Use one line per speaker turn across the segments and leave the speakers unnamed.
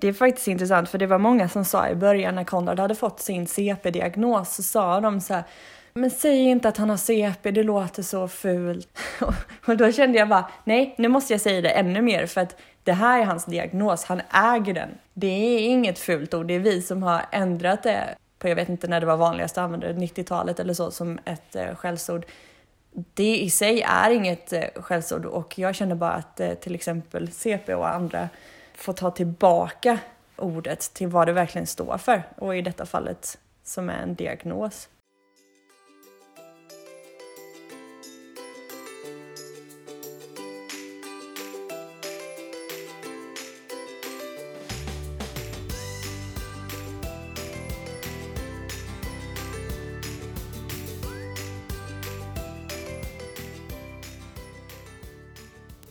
Det är faktiskt intressant för det var många som sa i början när Konrad hade fått sin CP-diagnos så sa de så här men säg inte att han har CP, det låter så fult. Och då kände jag bara, nej, nu måste jag säga det ännu mer för att det här är hans diagnos, han äger den. Det är inget fult ord, det är vi som har ändrat det på, jag vet inte när det var vanligast att använda det, 90-talet eller så, som ett eh, skällsord. Det i sig är inget eh, skällsord och jag känner bara att eh, till exempel CP och andra få ta tillbaka ordet till vad det verkligen står för och i detta fallet som är en diagnos.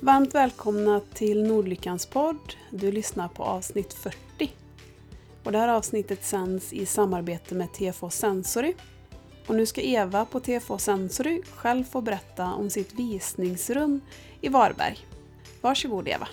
Varmt välkomna till Nordlyckans podd. Du lyssnar på avsnitt 40. Och det här avsnittet sänds i samarbete med TFO Sensory. Och nu ska Eva på TFO Sensory själv få berätta om sitt visningsrum i Varberg. Varsågod Eva.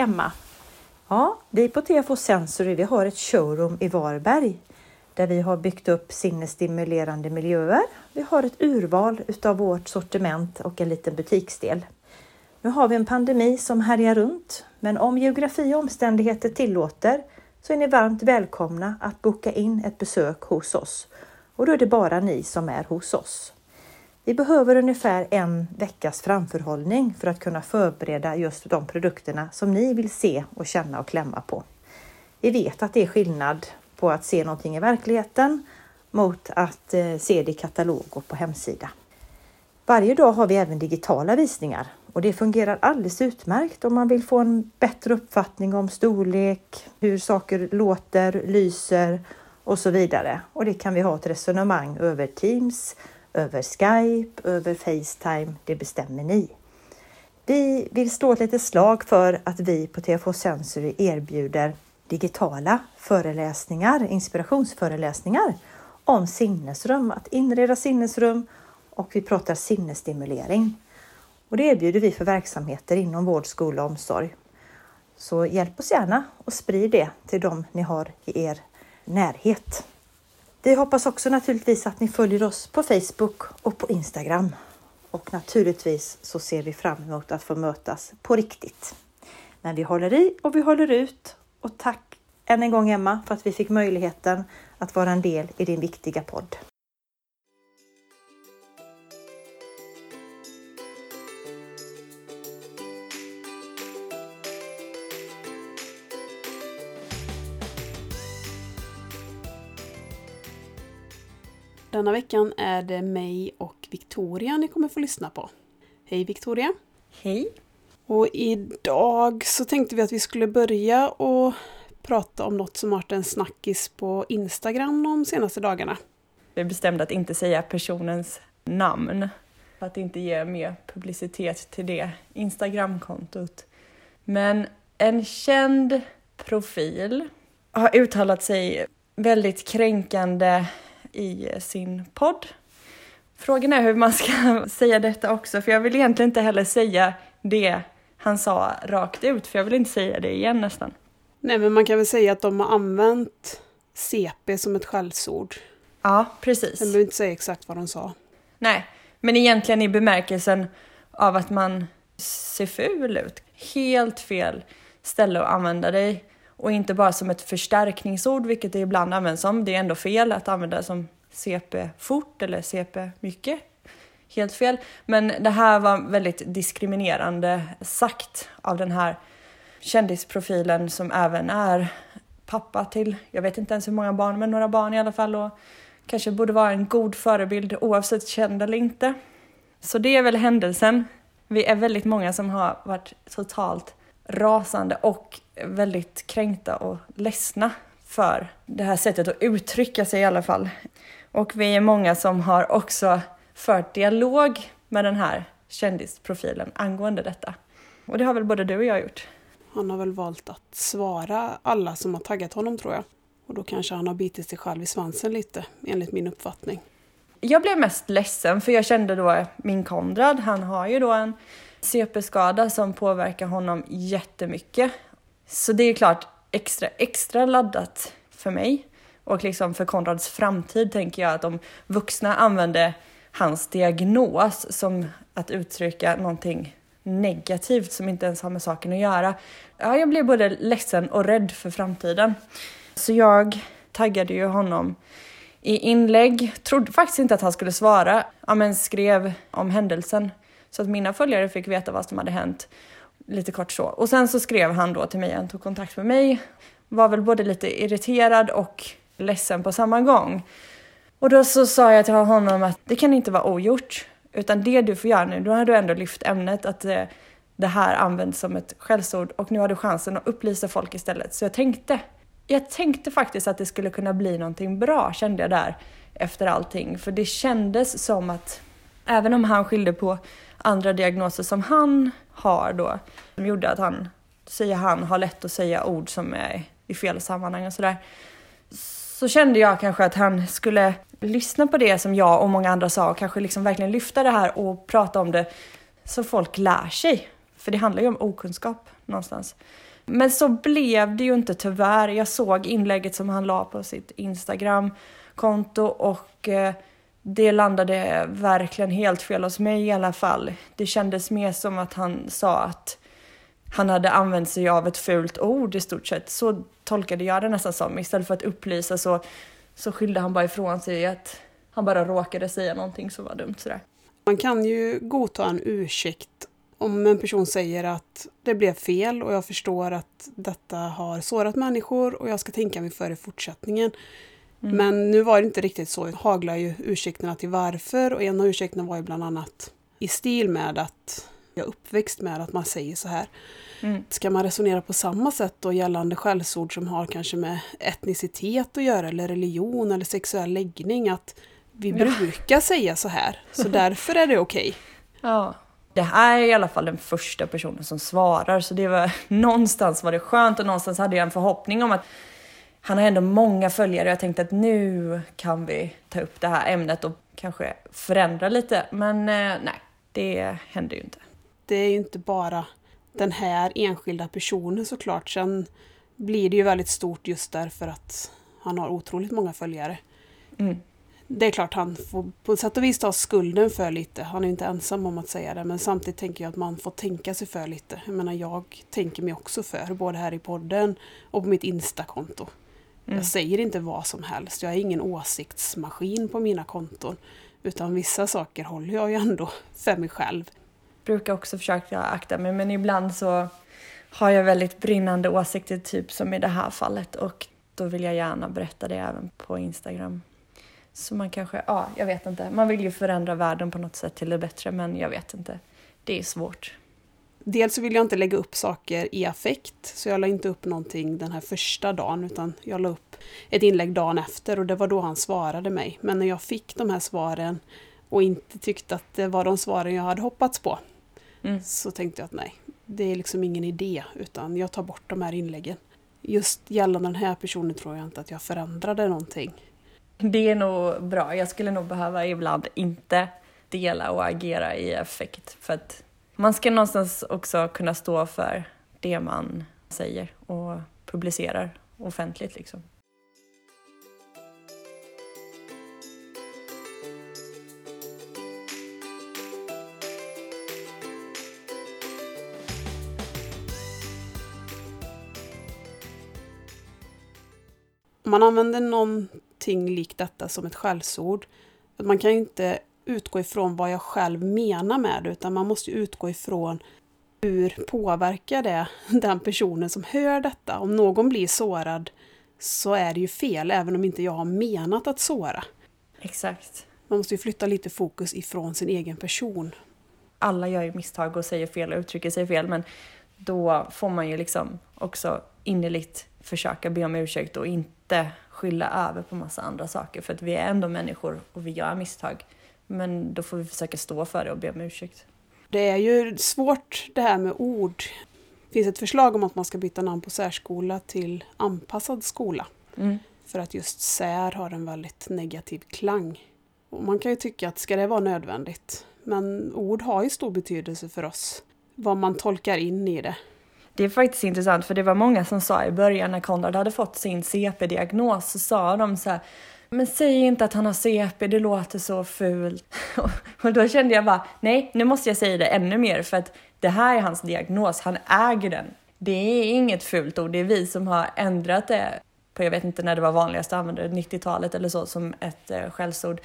Emma! Ja, vi på TFO Sensory vi har ett showroom i Varberg där vi har byggt upp sinnesstimulerande miljöer. Vi har ett urval utav vårt sortiment och en liten butiksdel. Nu har vi en pandemi som härjar runt, men om geografi och omständigheter tillåter så är ni varmt välkomna att boka in ett besök hos oss. Och då är det bara ni som är hos oss. Vi behöver ungefär en veckas framförhållning för att kunna förbereda just de produkterna som ni vill se och känna och klämma på. Vi vet att det är skillnad på att se någonting i verkligheten mot att eh, se det i katalog och på hemsida. Varje dag har vi även digitala visningar och det fungerar alldeles utmärkt om man vill få en bättre uppfattning om storlek, hur saker låter, lyser och så vidare. Och det kan vi ha ett resonemang över Teams, över Skype, över Facetime, det bestämmer ni. Vi vill slå ett litet slag för att vi på TFH Sensory erbjuder digitala föreläsningar, inspirationsföreläsningar om sinnesrum, att inreda sinnesrum och vi pratar sinnesstimulering. Och det erbjuder vi för verksamheter inom vård, skola och omsorg. Så hjälp oss gärna och sprid det till dem ni har i er närhet. Vi hoppas också naturligtvis att ni följer oss på Facebook och på Instagram. Och naturligtvis så ser vi fram emot att få mötas på riktigt. Men vi håller i och vi håller ut. Och tack än en gång Emma för att vi fick möjligheten att vara en del i din viktiga podd.
Denna veckan är det mig och Victoria ni kommer få lyssna på. Hej Victoria!
Hej!
Och idag så tänkte vi att vi skulle börja och prata om något som varit en snackis på Instagram de senaste dagarna.
Vi bestämde att inte säga personens namn för att inte ge mer publicitet till det Instagramkontot. Men en känd profil har uttalat sig väldigt kränkande i sin podd. Frågan är hur man ska säga detta också, för jag vill egentligen inte heller säga det han sa rakt ut, för jag vill inte säga det igen nästan.
Nej, men man kan väl säga att de har använt CP som ett skällsord.
Ja, precis.
Jag behöver inte säga exakt vad de sa.
Nej, men egentligen i bemärkelsen av att man ser ful ut. Helt fel ställe att använda dig och inte bara som ett förstärkningsord, vilket det ibland används som. Det är ändå fel att använda som CP fort eller CP mycket. Helt fel. Men det här var väldigt diskriminerande sagt av den här kändisprofilen som även är pappa till, jag vet inte ens hur många barn, men några barn i alla fall och kanske borde vara en god förebild oavsett känd eller inte. Så det är väl händelsen. Vi är väldigt många som har varit totalt rasande och väldigt kränkta och ledsna för det här sättet att uttrycka sig i alla fall. Och vi är många som har också fört dialog med den här kändisprofilen angående detta. Och det har väl både du och jag gjort?
Han har väl valt att svara alla som har taggat honom tror jag. Och då kanske han har bitit sig själv i svansen lite, enligt min uppfattning.
Jag blev mest ledsen för jag kände då min Konrad, han har ju då en CP-skada som påverkar honom jättemycket. Så det är klart extra, extra laddat för mig och liksom för Konrads framtid tänker jag att om vuxna använder hans diagnos som att uttrycka någonting negativt som inte ens har med saken att göra. Ja, jag blev både ledsen och rädd för framtiden. Så jag taggade ju honom i inlägg, trodde faktiskt inte att han skulle svara, ja, men skrev om händelsen så att mina följare fick veta vad som hade hänt. Lite kort så. Och sen så skrev han då till mig, han tog kontakt med mig, var väl både lite irriterad och ledsen på samma gång. Och då så sa jag till honom att det kan inte vara ogjort, utan det du får göra nu, då har du ändå lyft ämnet att eh, det här används som ett skällsord och nu har du chansen att upplysa folk istället. Så jag tänkte, jag tänkte faktiskt att det skulle kunna bli någonting bra kände jag där efter allting. För det kändes som att även om han skyllde på andra diagnoser som han har då, som gjorde att han, säger han, har lätt att säga ord som är i fel sammanhang och sådär. Så kände jag kanske att han skulle lyssna på det som jag och många andra sa och kanske liksom verkligen lyfta det här och prata om det så folk lär sig. För det handlar ju om okunskap någonstans. Men så blev det ju inte tyvärr. Jag såg inlägget som han la på sitt Instagram-konto och eh, det landade verkligen helt fel hos mig i alla fall. Det kändes mer som att han sa att han hade använt sig av ett fult ord i stort sett. Så tolkade jag det nästan som. Istället för att upplysa så, så skyllde han bara ifrån sig att han bara råkade säga någonting som var dumt sådär.
Man kan ju godta en ursäkt om en person säger att det blev fel och jag förstår att detta har sårat människor och jag ska tänka mig för i fortsättningen. Mm. Men nu var det inte riktigt så. Det haglar ju ursäkterna till varför och en av ursäkterna var ju bland annat i stil med att jag är uppväxt med att man säger så här. Mm. Ska man resonera på samma sätt då gällande skällsord som har kanske med etnicitet att göra eller religion eller sexuell läggning att vi ja. brukar säga så här så därför är det okej. Okay.
Ja. Det här är i alla fall den första personen som svarar så det var någonstans var det skönt och någonstans hade jag en förhoppning om att han har ändå många följare. Jag tänkte att nu kan vi ta upp det här ämnet och kanske förändra lite. Men eh, nej, det händer ju inte.
Det är ju inte bara den här enskilda personen såklart. Sen blir det ju väldigt stort just därför att han har otroligt många följare. Mm. Det är klart han får på sätt och vis ta skulden för lite. Han är inte ensam om att säga det. Men samtidigt tänker jag att man får tänka sig för lite. Jag menar jag tänker mig också för. Både här i podden och på mitt Insta-konto. Mm. Jag säger inte vad som helst. Jag är ingen åsiktsmaskin på mina konton. Utan vissa saker håller jag ju ändå för mig själv.
Brukar också försöka akta mig men ibland så har jag väldigt brinnande åsikter typ som i det här fallet och då vill jag gärna berätta det även på Instagram. Så man kanske, ja, jag vet inte. Man vill ju förändra världen på något sätt till det bättre men jag vet inte. Det är svårt.
Dels så vill jag inte lägga upp saker i affekt, så jag la inte upp någonting den här första dagen, utan jag la upp ett inlägg dagen efter och det var då han svarade mig. Men när jag fick de här svaren och inte tyckte att det var de svaren jag hade hoppats på, mm. så tänkte jag att nej, det är liksom ingen idé, utan jag tar bort de här inläggen. Just gällande den här personen tror jag inte att jag förändrade någonting.
Det är nog bra. Jag skulle nog behöva ibland inte dela och agera i affekt för att man ska någonstans också kunna stå för det man säger och publicerar offentligt liksom.
Om man använder någonting likt detta som ett skällsord, man kan ju inte utgå ifrån vad jag själv menar med det, utan man måste utgå ifrån hur påverkar det den personen som hör detta? Om någon blir sårad så är det ju fel, även om inte jag har menat att såra.
Exakt.
Man måste ju flytta lite fokus ifrån sin egen person.
Alla gör ju misstag och säger fel och uttrycker sig fel, men då får man ju liksom också innerligt försöka be om ursäkt och inte skylla över på massa andra saker, för att vi är ändå människor och vi gör misstag. Men då får vi försöka stå för det och be om ursäkt.
Det är ju svårt det här med ord. Det finns ett förslag om att man ska byta namn på särskola till anpassad skola.
Mm.
För att just sär har en väldigt negativ klang. Och man kan ju tycka att ska det vara nödvändigt? Men ord har ju stor betydelse för oss. Vad man tolkar in i det.
Det är faktiskt intressant för det var många som sa i början när Konrad hade fått sin CP-diagnos så sa de så här men säg inte att han har CP, det låter så fult. Och då kände jag bara, nej, nu måste jag säga det ännu mer för att det här är hans diagnos, han äger den. Det är inget fult ord, det är vi som har ändrat det på, jag vet inte när det var vanligast att använda det, 90-talet eller så, som ett eh, skällsord.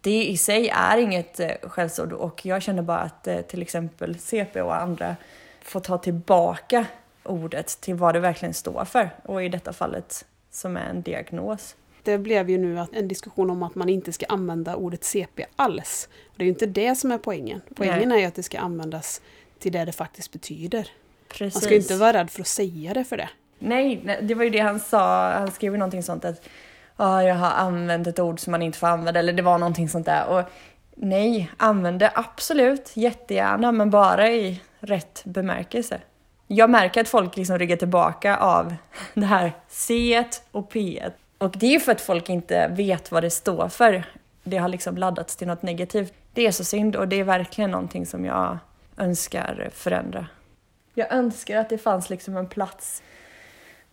Det i sig är inget eh, skällsord och jag känner bara att eh, till exempel CP och andra får ta tillbaka ordet till vad det verkligen står för och i detta fallet som är en diagnos.
Det blev ju nu en diskussion om att man inte ska använda ordet CP alls. Det är ju inte det som är poängen. Poängen Nej. är ju att det ska användas till det det faktiskt betyder.
Precis.
Man ska inte vara rädd för att säga det för det.
Nej, det var ju det han sa. Han skrev ju någonting sånt att ah, jag har använt ett ord som man inte får använda, eller det var någonting sånt där. Och nej, använd det absolut, jättegärna, men bara i rätt bemärkelse. Jag märker att folk liksom ryggar tillbaka av det här C och P. Och det är ju för att folk inte vet vad det står för. Det har liksom laddats till något negativt. Det är så synd och det är verkligen någonting som jag önskar förändra. Jag önskar att det fanns liksom en plats,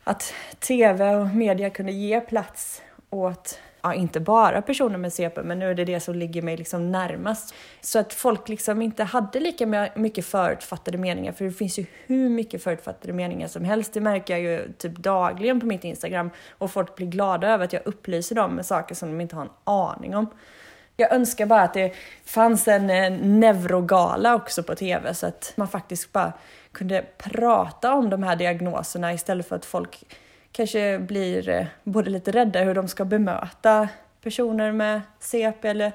att tv och media kunde ge plats åt ja, inte bara personer med CP, men nu är det det som ligger mig liksom närmast. Så att folk liksom inte hade lika mycket förutfattade meningar, för det finns ju hur mycket förutfattade meningar som helst. Det märker jag ju typ dagligen på mitt Instagram och folk blir glada över att jag upplyser dem med saker som de inte har en aning om. Jag önskar bara att det fanns en neurogala också på TV så att man faktiskt bara kunde prata om de här diagnoserna istället för att folk kanske blir eh, både lite rädda hur de ska bemöta personer med CP eller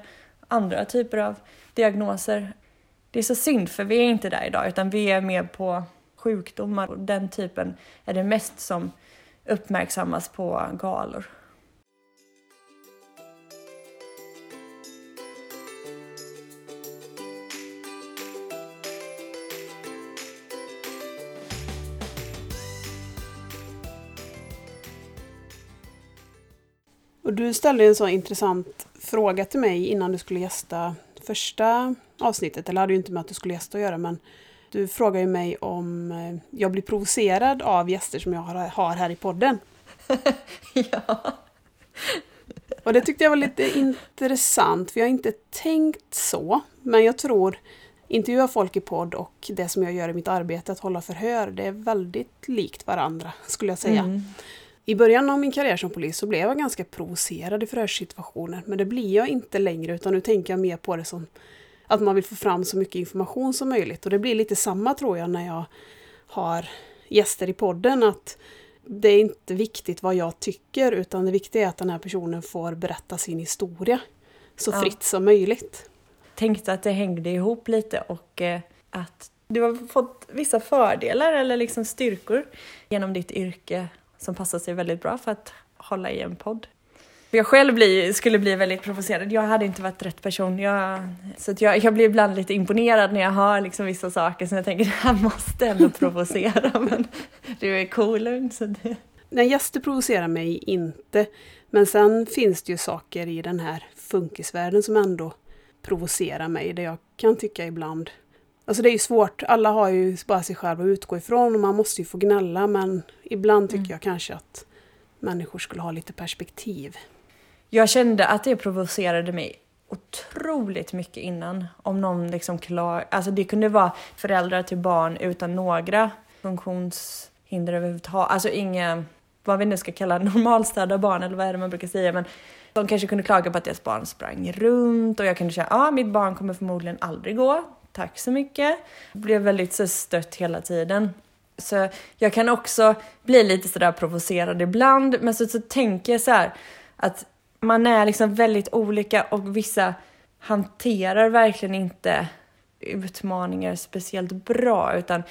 andra typer av diagnoser. Det är så synd för vi är inte där idag utan vi är mer på sjukdomar och den typen är det mest som uppmärksammas på galor.
Och du ställde en så intressant fråga till mig innan du skulle gästa första avsnittet. Eller hade ju inte med att du skulle gästa att göra, men du frågade ju mig om eh, jag blir provocerad av gäster som jag har här i podden.
ja.
Och det tyckte jag var lite intressant, för jag har inte tänkt så. Men jag tror intervjua folk i podd och det som jag gör i mitt arbete, att hålla förhör, det är väldigt likt varandra, skulle jag säga. Mm. I början av min karriär som polis så blev jag ganska provocerad i förhörssituationer. Men det blir jag inte längre utan nu tänker jag mer på det som att man vill få fram så mycket information som möjligt. Och det blir lite samma tror jag när jag har gäster i podden. att Det är inte viktigt vad jag tycker utan det viktiga är att den här personen får berätta sin historia så ja. fritt som möjligt.
Tänkte att det hängde ihop lite och eh, att du har fått vissa fördelar eller liksom styrkor genom ditt yrke som passar sig väldigt bra för att hålla i en podd. Jag själv bli, skulle bli väldigt provocerad. Jag hade inte varit rätt person. Jag, så att jag, jag blir ibland lite imponerad när jag hör liksom vissa saker som jag tänker, det här måste ändå provocera. Men du är cool. Så det...
Nej, gäster provocerar mig inte. Men sen finns det ju saker i den här funkisvärlden som ändå provocerar mig. Det jag kan tycka ibland Alltså det är ju svårt, alla har ju bara sig själva att utgå ifrån och man måste ju få gnälla men ibland tycker mm. jag kanske att människor skulle ha lite perspektiv.
Jag kände att det provocerade mig otroligt mycket innan. Om någon liksom klar... Alltså det kunde vara föräldrar till barn utan några funktionshinder överhuvudtaget. Alltså inga, vad vi nu ska kalla normalstörda barn eller vad är det man brukar säga. Men de kanske kunde klaga på att deras barn sprang runt och jag kunde säga ja, ah, mitt barn kommer förmodligen aldrig gå tack så mycket. Blev väldigt så stött hela tiden. Så jag kan också bli lite sådär provocerad ibland, men så, så tänker jag så här, att man är liksom väldigt olika och vissa hanterar verkligen inte utmaningar speciellt bra, utan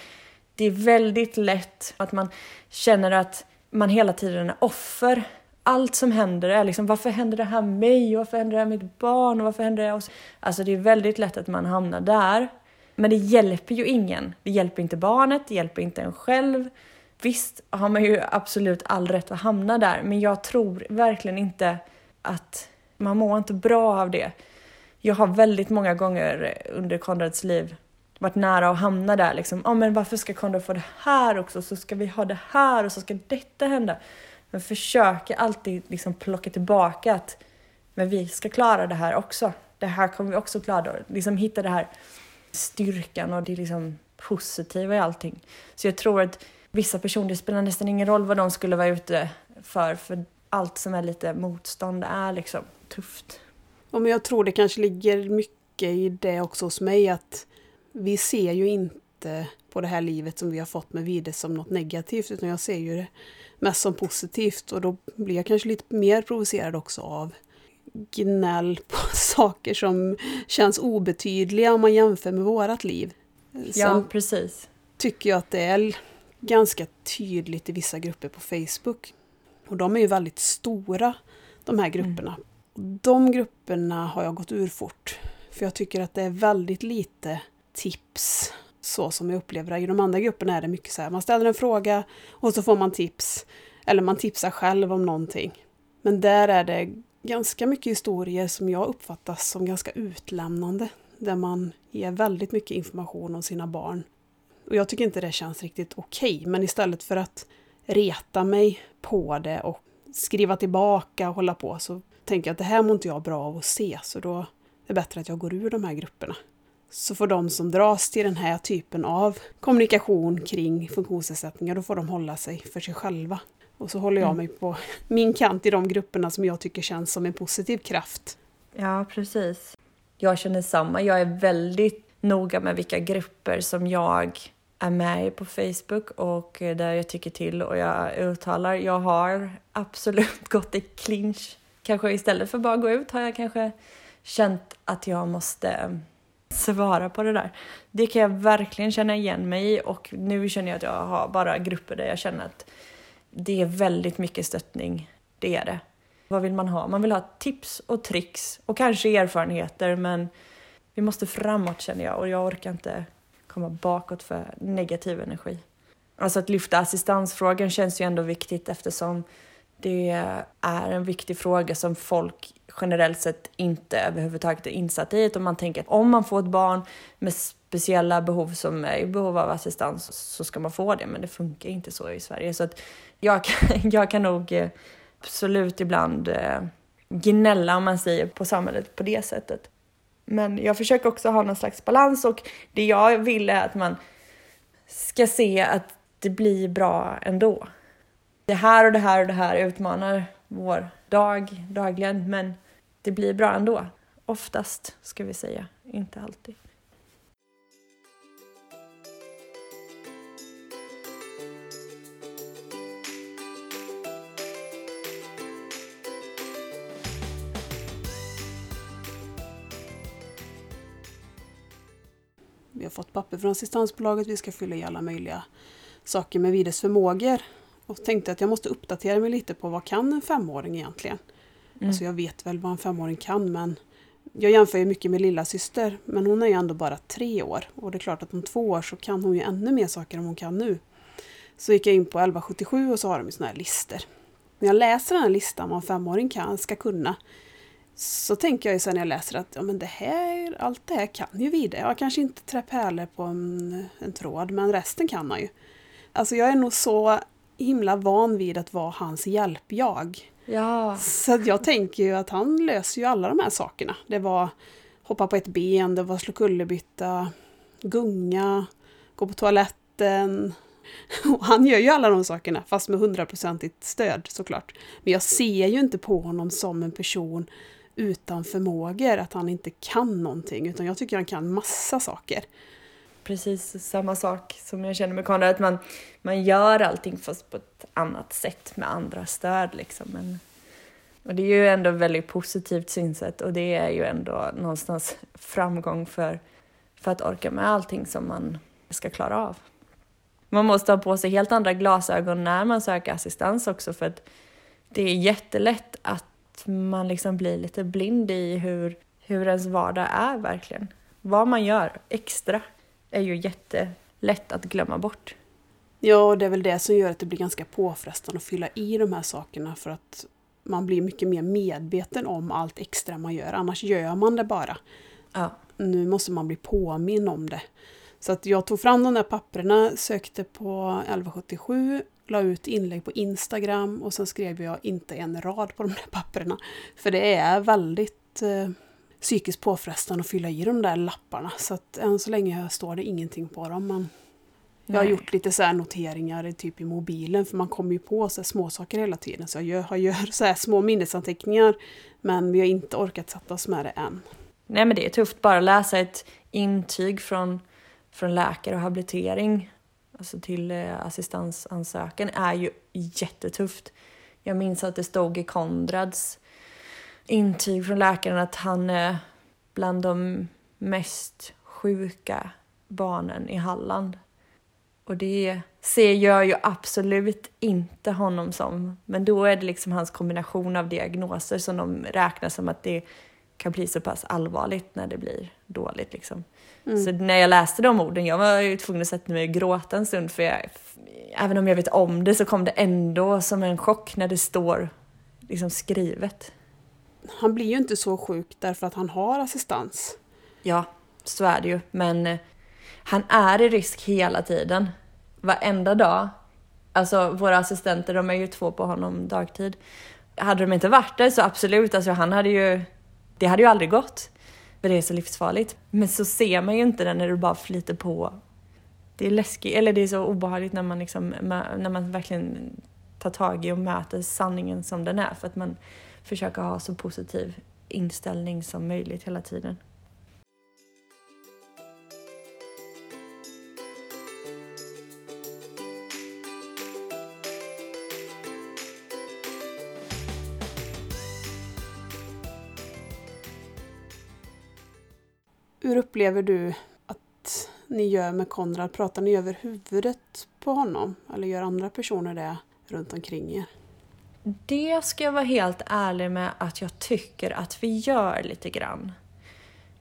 det är väldigt lätt att man känner att man hela tiden är offer. Allt som händer är liksom, varför händer det här mig? Varför händer det här mitt barn? Och varför händer det oss? Alltså det är väldigt lätt att man hamnar där. Men det hjälper ju ingen. Det hjälper inte barnet, det hjälper inte en själv. Visst har man ju absolut all rätt att hamna där, men jag tror verkligen inte att man mår inte bra av det. Jag har väldigt många gånger under Konrads liv varit nära att hamna där liksom. Ja, oh, men varför ska Konrad få det här också? Så ska vi ha det här och så ska detta hända. Men försöker alltid liksom plocka tillbaka att men vi ska klara det här också. Det här kommer vi också klara. Liksom hitta den här styrkan och det liksom positiva i allting. Så jag tror att vissa personer, det spelar nästan ingen roll vad de skulle vara ute för, för allt som är lite motstånd är liksom tufft.
Ja, men jag tror det kanske ligger mycket i det också hos mig att vi ser ju inte på det här livet som vi har fått med Vide som något negativt utan jag ser ju det mest som positivt och då blir jag kanske lite mer provocerad också av gnäll på saker som känns obetydliga om man jämför med vårat liv.
Sen ja, precis.
tycker jag att det är ganska tydligt i vissa grupper på Facebook. Och de är ju väldigt stora, de här grupperna. Mm. De grupperna har jag gått ur fort. För jag tycker att det är väldigt lite tips så som jag upplever det. I de andra grupperna är det mycket så här, man ställer en fråga och så får man tips. Eller man tipsar själv om någonting. Men där är det ganska mycket historier som jag uppfattar som ganska utlämnande. Där man ger väldigt mycket information om sina barn. Och jag tycker inte det känns riktigt okej, okay, men istället för att reta mig på det och skriva tillbaka och hålla på så tänker jag att det här mår inte jag bra av att se, så då är det bättre att jag går ur de här grupperna. Så får de som dras till den här typen av kommunikation kring funktionsnedsättningar, då får de hålla sig för sig själva. Och så håller jag mm. mig på min kant i de grupperna som jag tycker känns som en positiv kraft.
Ja, precis. Jag känner samma. Jag är väldigt noga med vilka grupper som jag är med i på Facebook och där jag tycker till och jag uttalar. Jag har absolut gått i clinch. Kanske istället för bara gå ut har jag kanske känt att jag måste svara på det där. Det kan jag verkligen känna igen mig i och nu känner jag att jag har bara grupper där jag känner att det är väldigt mycket stöttning. Det är det. Vad vill man ha? Man vill ha tips och tricks och kanske erfarenheter men vi måste framåt känner jag och jag orkar inte komma bakåt för negativ energi. Alltså att lyfta assistansfrågan känns ju ändå viktigt eftersom det är en viktig fråga som folk generellt sett inte överhuvudtaget är insatta i. Utan man tänker att om man får ett barn med speciella behov som är i behov av assistans så ska man få det, men det funkar inte så i Sverige. Så att jag, kan, jag kan nog eh, absolut ibland eh, gnälla om man säger på samhället på det sättet. Men jag försöker också ha någon slags balans och det jag vill är att man ska se att det blir bra ändå. Det här och det här och det här utmanar vår dag dagligen, men det blir bra ändå. Oftast, ska vi säga, inte alltid.
Vi har fått papper från assistansbolaget, vi ska fylla i alla möjliga saker med Vides förmågor. Och tänkte att jag måste uppdatera mig lite på vad kan en femåring egentligen? Mm. Alltså jag vet väl vad en femåring kan men jag jämför ju mycket med lilla syster men hon är ju ändå bara tre år och det är klart att om två år så kan hon ju ännu mer saker än hon kan nu. Så gick jag in på 1177 och så har de ju såna här listor. När jag läser den här listan vad en femåring kan, ska kunna så tänker jag ju sen när jag läser att ja, men det här, allt det här kan ju Vide. Jag kanske inte trä pärlor på en, en tråd men resten kan man ju. Alltså jag är nog så himla van vid att vara hans hjälp-jag.
Ja.
Så jag tänker ju att han löser ju alla de här sakerna. Det var hoppa på ett ben, det var slå kullerbytta, gunga, gå på toaletten. Och han gör ju alla de sakerna, fast med hundraprocentigt stöd såklart. Men jag ser ju inte på honom som en person utan förmågor, att han inte kan någonting, utan jag tycker han kan massa saker
precis samma sak som jag känner med Konrad, att man, man gör allting fast på ett annat sätt med andra stöd liksom. Men, och det är ju ändå ett väldigt positivt synsätt och det är ju ändå någonstans framgång för, för att orka med allting som man ska klara av. Man måste ha på sig helt andra glasögon när man söker assistans också för att det är jättelätt att man liksom blir lite blind i hur, hur ens vardag är verkligen. Vad man gör extra är ju jättelätt att glömma bort.
Ja, och det är väl det som gör att det blir ganska påfrestande att fylla i de här sakerna för att man blir mycket mer medveten om allt extra man gör. Annars gör man det bara.
Ja.
Nu måste man bli påminn om det. Så att jag tog fram de där papperna, sökte på 1177, la ut inlägg på Instagram och sen skrev jag inte en rad på de där papperna. För det är väldigt eh, psykiskt påfrestande att fylla i de där lapparna. Så att än så länge står det ingenting på dem. Men jag har
Nej.
gjort lite så här noteringar typ i mobilen för man kommer ju på så här småsaker hela tiden. Så jag gör, jag gör så små minnesanteckningar men vi har inte orkat sätta oss med det än.
Nej men det är tufft bara läsa ett intyg från, från läkare och habilitering alltså till eh, assistansansökan är ju jättetufft. Jag minns att det stod i Konrads intyg från läkaren att han är bland de mest sjuka barnen i Halland. Och det ser jag ju absolut inte honom som. Men då är det liksom hans kombination av diagnoser som de räknar som att det kan bli så pass allvarligt när det blir dåligt. Liksom.
Mm.
Så när jag läste de orden, jag var ju tvungen att sätta mig och gråta en stund för jag, även om jag vet om det så kom det ändå som en chock när det står liksom skrivet.
Han blir ju inte så sjuk därför att han har assistans.
Ja, så är det ju. Men eh, han är i risk hela tiden. Varenda dag. Alltså våra assistenter, de är ju två på honom dagtid. Hade de inte varit där så absolut, alltså han hade ju... Det hade ju aldrig gått. För det är så livsfarligt. Men så ser man ju inte det när det bara flyter på. Det är läskigt, eller det är så obehagligt när man liksom, när man verkligen tar tag i och möter sanningen som den är. För att man Försöka ha så positiv inställning som möjligt hela tiden.
Hur upplever du att ni gör med Konrad? Pratar ni över huvudet på honom? Eller gör andra personer det runt omkring er?
Det ska jag vara helt ärlig med att jag tycker att vi gör lite grann.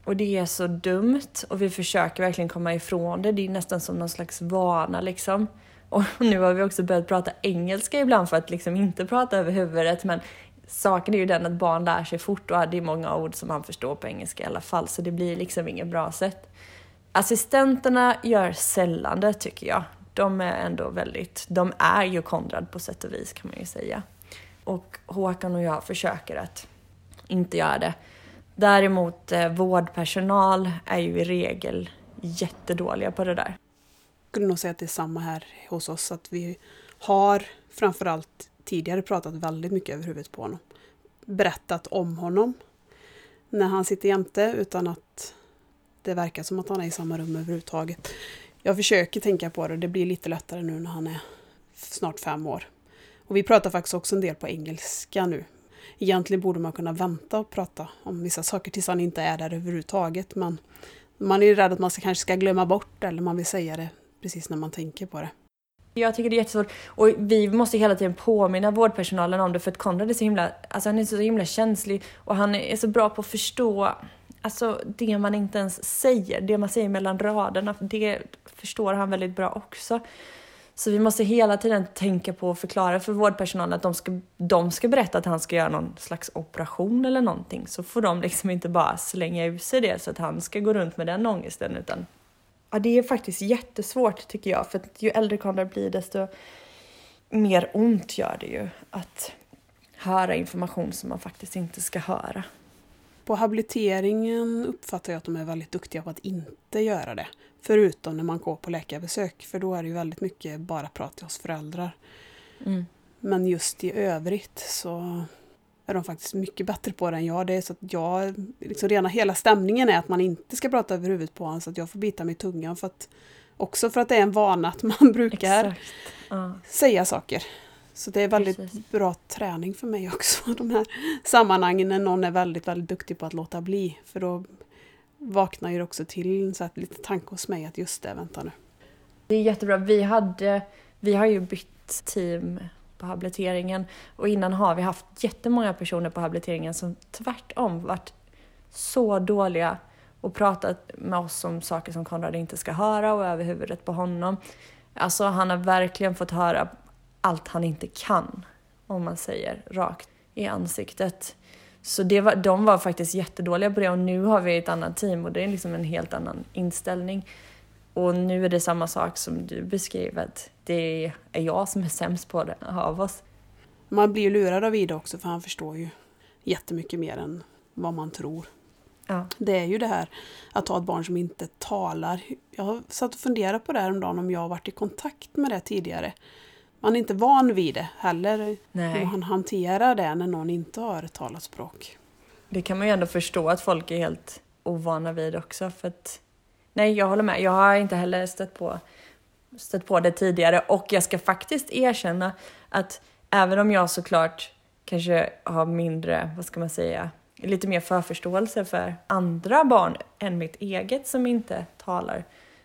Och det är så dumt och vi försöker verkligen komma ifrån det. Det är nästan som någon slags vana liksom. Och nu har vi också börjat prata engelska ibland för att liksom inte prata över huvudet. Men saken är ju den att barn lär sig fort och det är många ord som man förstår på engelska i alla fall. Så det blir liksom inget bra sätt. Assistenterna gör sällan det tycker jag. De är ändå väldigt, de är ju Konrad på sätt och vis kan man ju säga. Och Håkan och jag försöker att inte göra det. Däremot eh, vårdpersonal är ju i regel jättedåliga på det där.
Jag skulle nog säga att det är samma här hos oss. Att vi har framförallt tidigare pratat väldigt mycket över huvudet på honom. Berättat om honom när han sitter jämte utan att det verkar som att han är i samma rum överhuvudtaget. Jag försöker tänka på det, det blir lite lättare nu när han är snart fem år. Och vi pratar faktiskt också en del på engelska nu. Egentligen borde man kunna vänta och prata om vissa saker tills han inte är där överhuvudtaget. Men man är ju rädd att man ska, kanske ska glömma bort eller man vill säga det precis när man tänker på det.
Jag tycker det är jättesvårt och vi måste hela tiden påminna vårdpersonalen om det för att Konrad är så himla, alltså han är så himla känslig och han är så bra på att förstå alltså det man inte ens säger, det man säger mellan raderna, det förstår han väldigt bra också. Så vi måste hela tiden tänka på att förklara för vårdpersonalen att de ska, de ska berätta att han ska göra någon slags operation eller någonting. Så får de liksom inte bara slänga ur sig det så att han ska gå runt med den ångesten utan Ja, det är faktiskt jättesvårt tycker jag, för att ju äldre Konrad blir desto mer ont gör det ju att höra information som man faktiskt inte ska höra.
På habiliteringen uppfattar jag att de är väldigt duktiga på att inte göra det. Förutom när man går på läkarbesök, för då är det ju väldigt mycket bara prat till oss föräldrar.
Mm.
Men just i övrigt så är de faktiskt mycket bättre på det än jag. Det är så att jag, liksom rena hela stämningen är att man inte ska prata över huvudet på honom så att jag får bita mig i tungan. För att, också för att det är en vana att man brukar.
Ja.
säga saker. Så det är väldigt
Precis.
bra träning för mig också, de här sammanhangen när någon är väldigt, väldigt duktig på att låta bli. För då vaknar ju det också till så att lite tanke hos mig att just det, vänta nu.
Det är jättebra. Vi, hade, vi har ju bytt team på habiliteringen och innan har vi haft jättemånga personer på habiliteringen som tvärtom varit så dåliga och pratat med oss om saker som Konrad inte ska höra och över huvudet på honom. Alltså han har verkligen fått höra allt han inte kan, om man säger rakt i ansiktet. Så det var, de var faktiskt jättedåliga på det och nu har vi ett annat team och det är liksom en helt annan inställning. Och nu är det samma sak som du beskriver, att det är jag som är sämst på det av oss.
Man blir ju lurad av Ida också för han förstår ju jättemycket mer än vad man tror.
Ja.
Det är ju det här att ha ett barn som inte talar. Jag har satt och funderat på det här om dagen om jag har varit i kontakt med det tidigare. Man är inte van vid det heller.
Nej.
Hur man hanterar det när någon inte har ett talat språk.
Det kan man ju ändå förstå att folk är helt ovana vid också för att Nej, jag håller med. Jag har inte heller stött på, stött på det tidigare och jag ska faktiskt erkänna att även om jag såklart kanske har mindre, vad ska man säga, lite mer förförståelse för andra barn än mitt eget som inte talar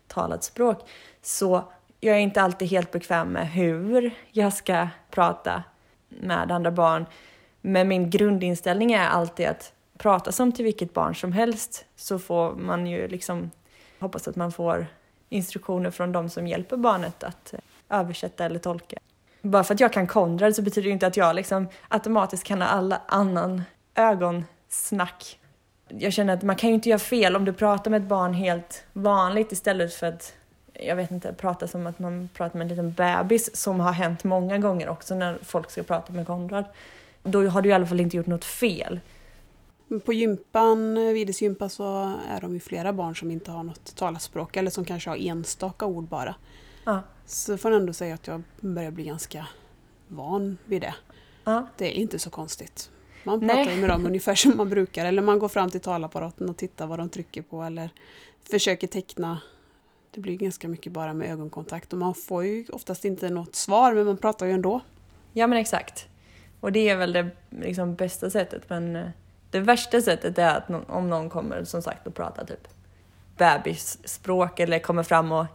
talat språk, så jag är inte alltid helt bekväm med hur jag ska prata med andra barn. Men min grundinställning är alltid att prata som till vilket barn som helst så får man ju liksom hoppas att man får instruktioner från de som hjälper barnet att eh, översätta eller tolka. Bara för att jag kan Konrad så betyder det inte att jag liksom automatiskt kan ha alla annan ögonsnack. Jag känner att man kan ju inte göra fel om du pratar med ett barn helt vanligt istället för att jag vet inte, prata som att man pratar med en liten bebis som har hänt många gånger också när folk ska prata med Konrad. Då har du i alla fall inte gjort något fel.
På gympan, Vides gympa, så är de ju flera barn som inte har något talat språk eller som kanske har enstaka ord bara.
Ja.
Så får jag ändå säga att jag börjar bli ganska van vid det.
Ja.
Det är inte så konstigt. Man pratar
Nej.
med dem ungefär som man brukar. Eller man går fram till talapparaten och tittar vad de trycker på eller försöker teckna. Det blir ganska mycket bara med ögonkontakt och man får ju oftast inte något svar men man pratar ju ändå.
Ja men exakt. Och det är väl det liksom, bästa sättet men eh, det värsta sättet är att om någon kommer som sagt och pratar typ bebisspråk eller kommer fram och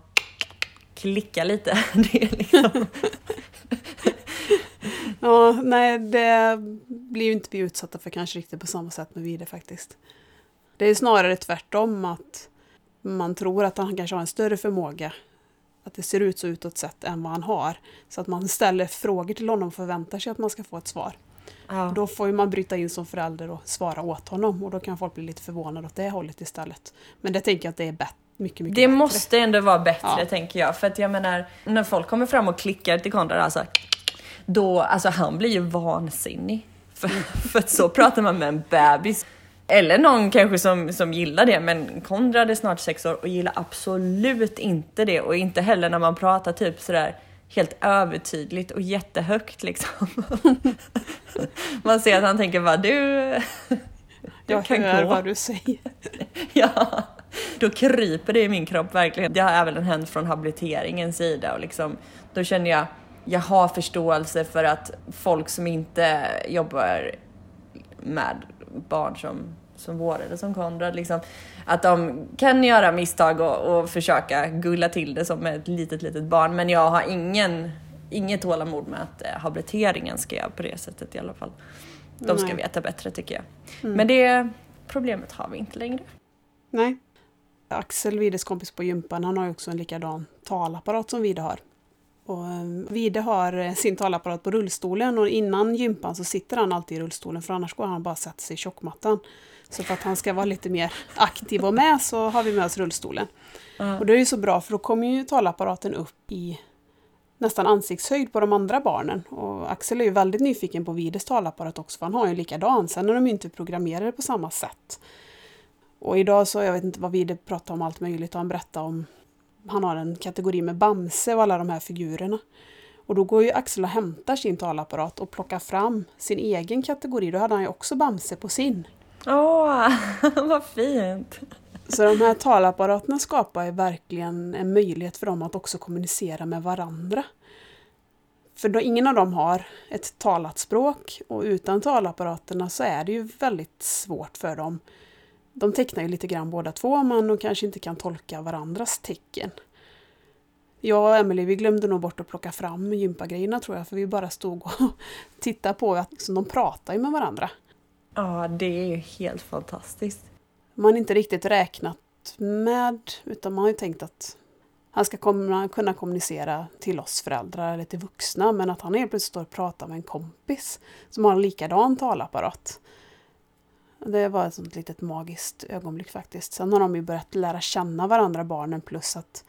klickar lite. Det är liksom,
Ja, nej, det blir ju inte vi utsatta för kanske riktigt på samma sätt med Vide faktiskt. Det är snarare tvärtom att man tror att han kanske har en större förmåga. Att det ser ut så utåt sett än vad han har. Så att man ställer frågor till honom och förväntar sig att man ska få ett svar.
ja.
Då får man bryta in som förälder och svara åt honom och då kan folk bli lite förvånade åt det hållet istället. Men det tänker jag att det är bet- mycket, mycket
Det
bättre.
måste ändå vara bättre
Ja.
tänker jag. För att jag menar, när folk kommer fram och klickar till Konrad alltså, då, alltså han blir ju vansinnig. För, för att så pratar man med en bebis. Eller någon kanske som, som gillar det, men Konrad är snart sex år och gillar absolut inte det. Och inte heller när man pratar typ sådär helt övertydligt och jättehögt liksom. Man ser att han tänker bara du, du
Jag
kan
hör
gå.
vad du säger.
Ja, då kryper det i min kropp verkligen. Det har även hänt från habiliteringens sida och liksom, då känner jag, jag har förståelse för att folk som inte jobbar med barn som, som vår eller som Konrad, liksom, att de kan göra misstag och, och försöka gulla till det som ett litet, litet barn. Men jag har ingen, inget tålamod med att eh, habiliteringen ska göra på det sättet i alla fall. De ska
Nej.
veta bättre tycker jag.
Mm.
Men det problemet har vi inte längre.
Nej. Axel, Vides kompis på gympan, han har ju också en likadan talapparat som Vide har. Och eh, Vide har eh, sin talapparat på rullstolen och innan gympan så sitter han alltid i rullstolen för annars går han bara och sätter sig i tjockmattan. Så för att han ska vara lite mer aktiv och med så har vi med oss rullstolen. Och det är ju så bra för då kommer ju talapparaten upp i nästan ansiktshöjd på de andra barnen. Och Axel är ju väldigt nyfiken på Vides talapparat också för han har ju likadan. Sen är de ju inte programmerade på samma sätt. Och idag så, jag vet inte vad Vide pratade om allt möjligt och han berättade om han har en kategori med Bamse och alla de här figurerna. Och då går ju Axel och hämtar sin talapparat och plockar fram sin egen kategori. Då hade han ju också Bamse på sin.
Åh, vad fint!
Så de här talapparaterna skapar ju verkligen en möjlighet för dem att också kommunicera med varandra. För då ingen av dem har ett talat språk och utan talapparaterna så är det ju väldigt svårt för dem. De tecknar ju lite grann båda två men de kanske inte kan tolka varandras tecken. Jag och Emelie vi glömde nog bort att plocka fram gympagrejerna tror jag för vi bara stod och tittade på att liksom, de pratar ju med varandra.
Ja, det är ju helt fantastiskt.
man har inte riktigt räknat med, utan man har ju tänkt att han ska komma, kunna kommunicera till oss föräldrar eller till vuxna, men att han helt plötsligt står och pratar med en kompis som har en likadan talapparat. Det var ett sånt litet magiskt ögonblick faktiskt. Sen har de ju börjat lära känna varandra, barnen, plus att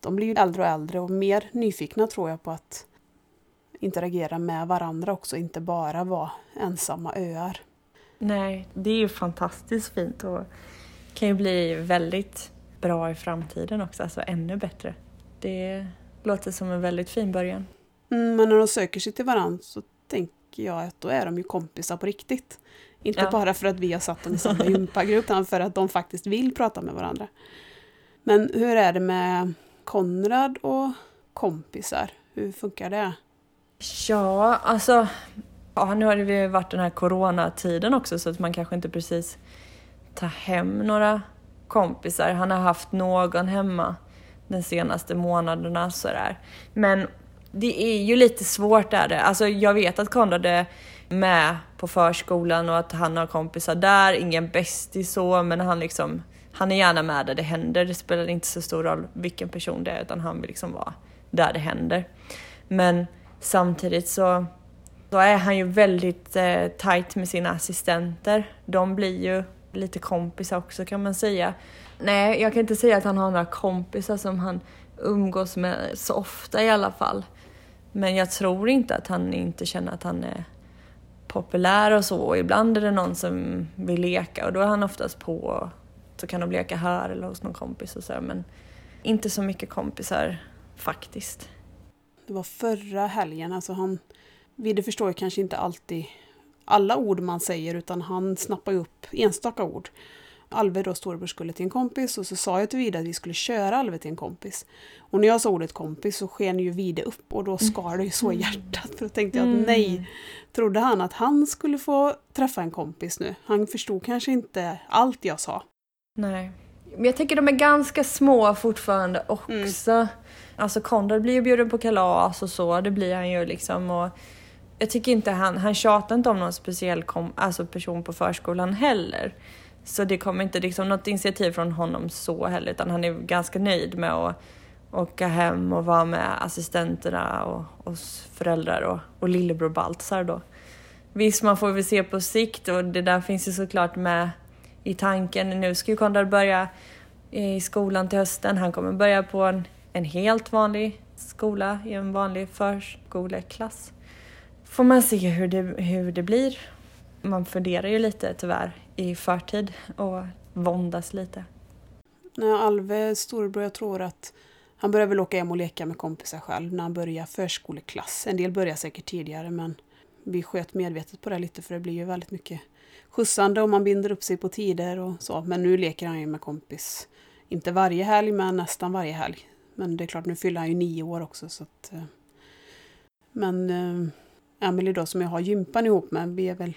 de blir ju äldre och äldre och mer nyfikna tror jag på att interagera med varandra också, inte bara vara ensamma öar.
Nej, det är ju fantastiskt fint och kan ju bli väldigt bra i framtiden också, alltså ännu bättre. Det låter som en väldigt fin början.
Mm, men när de söker sig till varandra så tänker jag att då är de ju kompisar på riktigt. Inte ja. bara för att vi har satt dem i samma gympagrupp, utan för att de faktiskt vill prata med varandra. Men hur är det med Konrad och kompisar? Hur funkar det?
Ja, alltså... Ja, nu har det ju varit den här coronatiden också så att man kanske inte precis tar hem några kompisar. Han har haft någon hemma de senaste månaderna sådär. Men det är ju lite svårt är det. Alltså jag vet att Konrad är med på förskolan och att han har kompisar där, ingen bästis så, men han liksom han är gärna med där det händer. Det spelar inte så stor roll vilken person det är utan han vill liksom vara där det händer. Men samtidigt så, så är han ju väldigt eh, tight med sina assistenter. De blir ju lite kompisar också kan man säga. Nej, jag kan inte säga att han har några kompisar som han umgås med så ofta i alla fall. Men jag tror inte att han inte känner att han är populär och så. Och ibland är det någon som vill leka och då är han oftast på. och Så kan de leka här eller hos någon kompis och så. Men inte så mycket kompisar faktiskt.
Det var förra helgen, alltså han... Vide förstår ju kanske inte alltid alla ord man säger utan han snappar ju upp enstaka ord. Alve då storebror skulle till en kompis och så sa jag till Vide att vi skulle köra Alve till en kompis. Och när jag sa ordet kompis så sken ju Vide upp och då skar det ju så i hjärtat. För då tänkte jag att mm. nej, trodde han att han skulle få träffa en kompis nu? Han förstod kanske inte allt jag sa.
Nej. Men jag tänker de är ganska små fortfarande också. Mm. Alltså Konrad blir ju bjuden på kalas och så, det blir han ju liksom. Och jag tycker inte han, han tjatar inte om någon speciell kom, alltså person på förskolan heller. Så det kommer inte liksom något initiativ från honom så heller utan han är ganska nöjd med att åka hem och vara med assistenterna och oss föräldrar och, och lillebror Baltzar då. Visst, man får väl se på sikt och det där finns ju såklart med i tanken. Nu ska ju Konrad börja i skolan till hösten. Han kommer börja på en, en helt vanlig skola i en vanlig förskoleklass. Får man se hur det, hur det blir. Man funderar ju lite tyvärr i förtid och våndas lite.
När Alve storebror, jag tror att han börjar väl åka hem och leka med kompisar själv när han börjar förskoleklass. En del börjar säkert tidigare men vi sköt medvetet på det lite för det blir ju väldigt mycket skjutsande och man binder upp sig på tider och så. Men nu leker han ju med kompis. Inte varje helg men nästan varje helg. Men det är klart, nu fyller han ju nio år också så att... Eh, men eh, Emily då som jag har gympan ihop med, vi är väl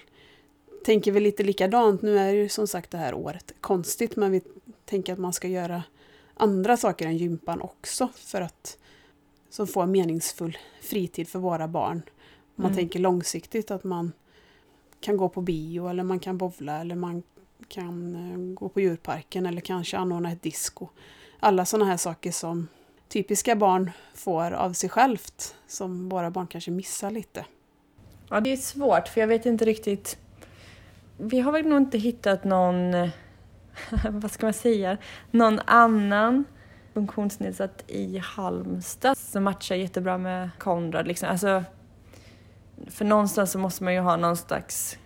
tänker väl lite likadant. Nu är det ju som sagt det här året konstigt men vi tänker att man ska göra andra saker än gympan också för att få en meningsfull fritid för våra barn. Man mm. tänker långsiktigt att man kan gå på bio eller man kan bovla eller man kan eh, gå på djurparken eller kanske anordna ett disco. Alla sådana här saker som typiska barn får av sig självt som våra barn kanske missar lite.
Ja, det är svårt för jag vet inte riktigt vi har väl nog inte hittat någon, vad ska man säga, någon annan funktionsnedsatt i Halmstad som matchar jättebra med Konrad. Liksom. Alltså, för någonstans så måste man ju ha någon slags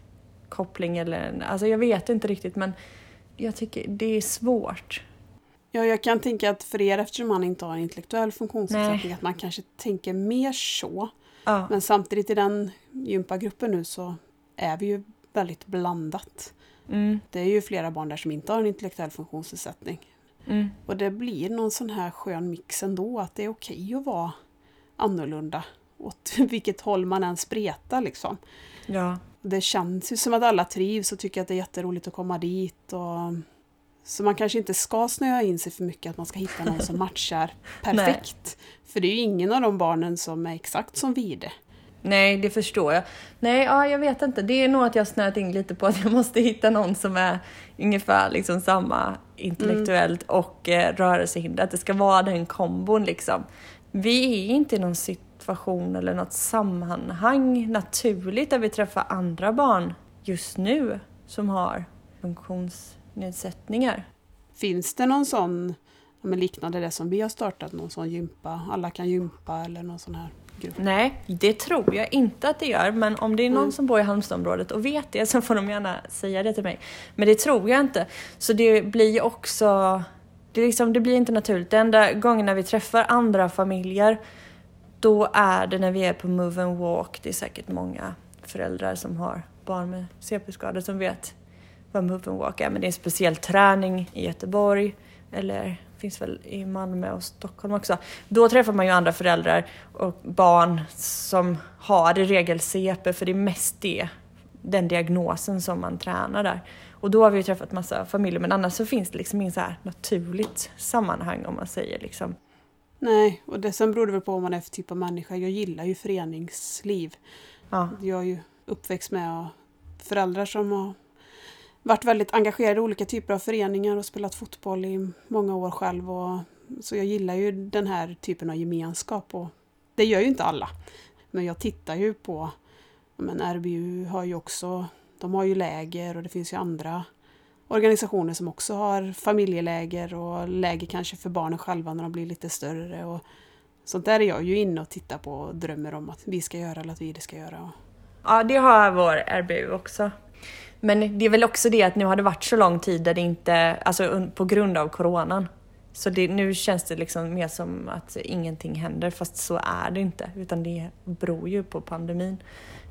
koppling eller, alltså jag vet inte riktigt men jag tycker det är svårt.
Ja, jag kan tänka att för er, eftersom man inte har en intellektuell funktionsnedsättning, att man kanske tänker mer så. Ja. Men samtidigt i den gympagruppen nu så är vi ju väldigt blandat. Mm. Det är ju flera barn där som inte har en intellektuell funktionsnedsättning. Mm. Och det blir någon sån här skön mix ändå, att det är okej att vara annorlunda. Åt vilket håll man än spretar liksom. Ja. Det känns ju som att alla trivs och tycker att det är jätteroligt att komma dit. Och... Så man kanske inte ska snöa in sig för mycket att man ska hitta någon som matchar perfekt. för det är ju ingen av de barnen som är exakt som Vide.
Nej, det förstår jag. Nej, ja, jag vet inte. Det är nog att jag snöat in lite på att jag måste hitta någon som är ungefär liksom samma intellektuellt och eh, rörelsehinder. Att det ska vara den kombon liksom. Vi är inte i någon situation eller något sammanhang naturligt där vi träffar andra barn just nu som har funktionsnedsättningar.
Finns det någon sån, liknande det som vi har startat, någon sån gympa, alla kan gympa eller någon sån här grupp?
Nej, det tror jag inte att det gör. Men om det är någon
Mm.
som bor i Halmstadområdet och vet det så får de gärna säga det till mig. Men det tror jag inte. Så det blir också... Det, liksom, det blir inte naturligt. Den enda gången när vi träffar andra familjer då är det när vi är på Move and Walk. Det är säkert många föräldrar som har barn med CP-skador som vet vad Move and Walk är. Men det är en speciell träning i Göteborg. Eller finns väl i Malmö och Stockholm också. Då träffar man ju andra föräldrar och barn som har i regel CP, för det är mest det, den diagnosen som man tränar där. Och då har vi ju träffat massa familjer, men annars så finns det liksom inget så här naturligt sammanhang om man säger liksom.
Nej, och det, sen beror det väl på vad man är för typ av människa. Jag gillar ju föreningsliv.
Ja.
Jag är ju uppväxt med föräldrar som har varit väldigt engagerad i olika typer av föreningar och spelat fotboll i många år själv. Och, så jag gillar ju den här typen av gemenskap. Och det gör ju inte alla. Men jag tittar ju på, men RBU har ju också, de har ju läger och det finns ju andra organisationer som också har familjeläger och läger kanske för barnen själva när de blir lite större. Och sånt där är jag ju inne och tittar på och drömmer om att vi ska göra eller att vi det ska göra.
Ja, det har vår RBU också. Men det är väl också det att nu har det varit så lång tid där det inte, alltså på grund av coronan. Så det, nu känns det liksom mer som att ingenting händer, fast så är det inte. Utan det beror ju på pandemin.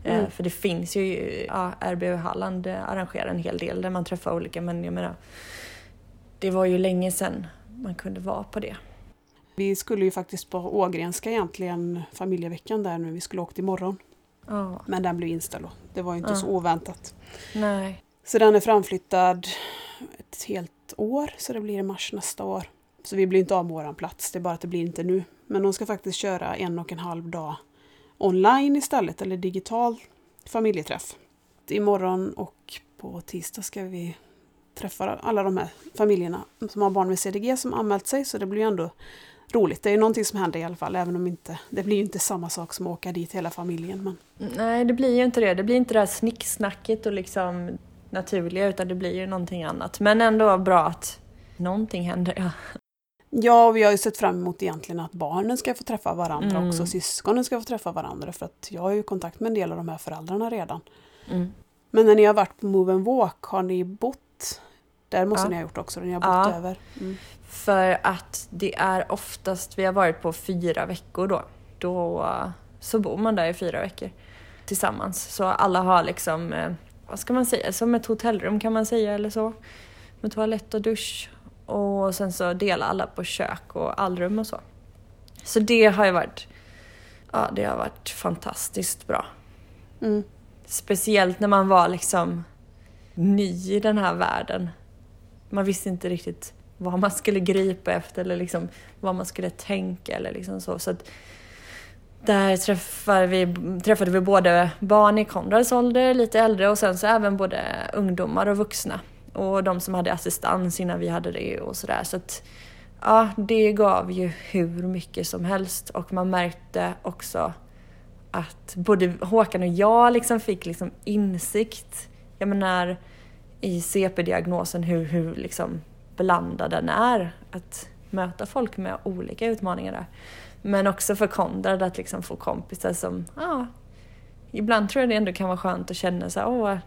Eh,
Mm.
för det finns ju, ja, RBU Halland eh, arrangerar en hel del där man träffar olika, men jag menar, det var ju länge sedan man kunde vara på det.
Vi skulle ju faktiskt på Ågrenska egentligen familjeveckan där nu. Vi skulle åkt imorgon.
Ja,
Men den blev inställd då. Det var ju inte
Ja.
så oväntat.
nej.
Så den är framflyttad ett helt år. Så det blir i mars nästa år. Så vi blir inte av med våran plats. Det är bara att det blir inte nu. Men de ska faktiskt köra en och en halv dag online istället. Eller digital familjeträff. Imorgon och på tisdag ska vi träffa alla de här familjerna som har barn med CDG som anmält sig. Så det blir ju ändå roligt. Det är någonting som händer i alla fall. Även om inte, det blir ju inte samma sak som att åka dit hela familjen. Men
Nej, det blir ju inte det. Det blir inte det här snicksnacket och liksom naturliga, utan det blir ju någonting annat. Men ändå bra att någonting händer. Ja.
Ja, och vi har ju sett fram emot egentligen att barnen ska få träffa varandra
Mm.
också. Syskonen ska få träffa varandra. För att jag har ju kontakt med en del av de här föräldrarna redan.
Mm.
Men när ni har varit på Move and Walk, har ni bott? Där måste
Ja.
ni ha gjort också, ni har bott
Ja.
över. Mm.
För att det är oftast, vi har varit på fyra veckor då. Då så bor man där i fyra veckor tillsammans. Så alla har liksom, eh, vad ska man säga, som ett hotellrum kan man säga eller så. Med toalett och dusch. Och sen så delar alla på kök och allrum och så. Så det har ju varit, ja det har varit fantastiskt bra.
Mm.
Speciellt när man var liksom ny i den här världen. Man visste inte riktigt vad man skulle gripa efter eller liksom vad man skulle tänka eller liksom så. så att där träffade vi, träffade vi både barn i Konrads ålder, lite äldre och sen så även både ungdomar och vuxna. Och de som hade assistans innan vi hade det och sådär. Så att ja, det gav ju hur mycket som helst och man märkte också att både Håkan och jag liksom fick liksom insikt. Jag menar i CP-diagnosen hur, hur liksom blandad den är. Att möta folk med olika utmaningar där. Men också för Konrad att liksom få kompisar som, ja, ibland tror jag det ändå kan vara skönt att känna så här, åh,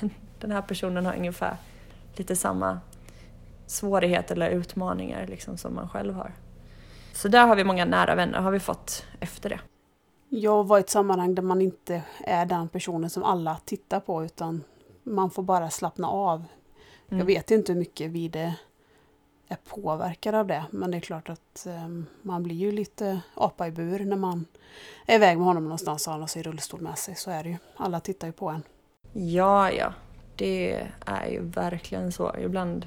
den här personen har ungefär lite samma svårigheter eller utmaningar liksom som man själv har. Så där har vi många nära vänner har vi fått efter det.
Jag var i ett sammanhang där man inte är den personen som alla tittar på utan man får bara slappna av. Jag
Mm.
vet inte hur mycket vi det är påverkade av det men det är klart att eh, man blir ju lite apa i bur när man är iväg med honom någonstans och han har sin rullstol med sig. Så är det ju. Alla tittar ju på en.
Ja, ja. Det är ju verkligen så. Ibland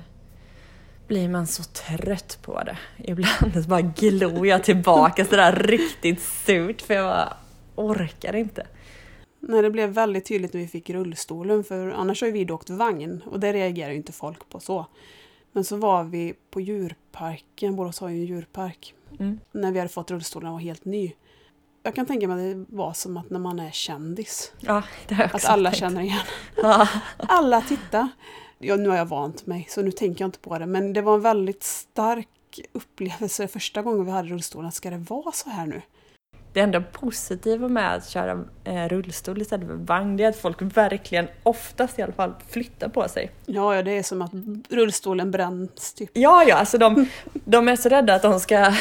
blir man så trött på det. Ibland så bara glor jag tillbaka sådär riktigt surt för jag bara orkar inte.
Nej, det blev väldigt tydligt när vi fick rullstolen för annars har ju vi åkt vagn och det reagerar ju inte folk på så. Men så var vi på djurparken, Borås har ju en djurpark,
Mm.
när vi hade fått rullstolen och var helt ny. Jag kan tänka mig att det var som att när man är kändis,
Ja, det har jag
att alla
tänkt.
känner igen.
Ja.
Alla tittar. Ja, nu har jag vant mig så nu tänker jag inte på det. Men det var en väldigt stark upplevelse första gången vi hade rullstolen. Ska det vara så här nu?
Det enda positiva med att köra eh, rullstol istället för vagn det är att folk verkligen, oftast i alla fall, flyttar på sig.
Ja, ja, det är som att rullstolen bränns typ.
Ja, ja, alltså de, de är så rädda att de ska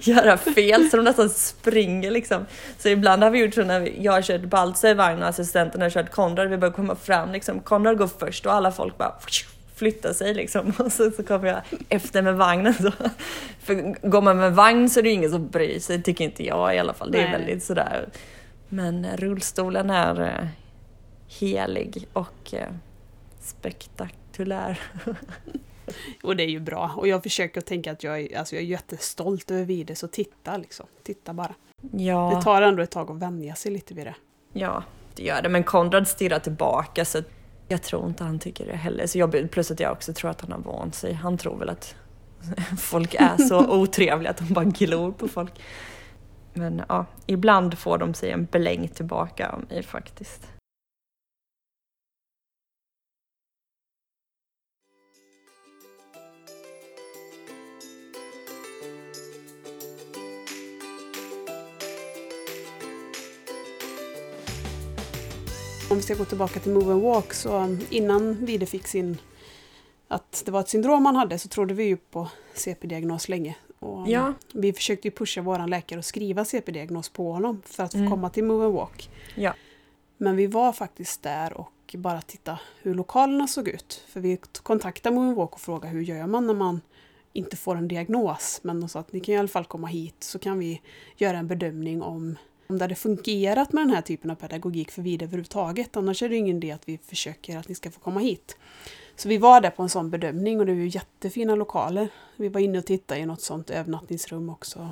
göra fel så de nästan springer liksom. Så ibland har vi gjort så när vi, jag har kört Baltzar i vagn och assistenten har kört Konrad, vi börjar komma fram liksom. Konrad går först och alla folk bara flyttar sig liksom och så, så kommer jag efter med vagnen. Så. För går man med vagn så är det ju ingen som bryr sig, tycker inte jag i alla fall. Det är väldigt sådär. Men rullstolen är eh, helig och eh, spektakulär.
Och det är ju bra. Och jag försöker tänka att jag är, alltså jag är jättestolt över Vide, så titta liksom. Titta bara.
Ja.
Det tar ändå ett tag att vänja sig lite vid det.
Ja, det gör det. Men Konrad stirrar tillbaka så jag tror inte han tycker det heller. Så jag, plus att jag också tror att han har vant sig. Han tror väl att folk är så otrevliga att de bara glor på folk. Men ja, ibland får de sig en bläng tillbaka av mig faktiskt.
Vi ska gå tillbaka till Move and Walk så innan Vide fick sin att det var ett syndrom han hade så trodde vi ju på CP-diagnos länge. Och
Ja.
Vi försökte ju pusha vår läkare att skriva CP-diagnos på honom för att få
Mm.
komma till Move and Walk.
Ja.
Men vi var faktiskt där och bara titta hur lokalerna såg ut. För vi kontaktade Move and Walk och frågade hur gör man när man inte får en diagnos. Men de sa att ni kan i alla fall komma hit så kan vi göra en bedömning om om det hade fungerat med den här typen av pedagogik för vid överhuvudtaget. Annars är det ingen idé att vi försöker att ni ska få komma hit. Så vi var där på en sån bedömning och det var ju jättefina lokaler. Vi var inne och tittade i något sånt övernattningsrum också.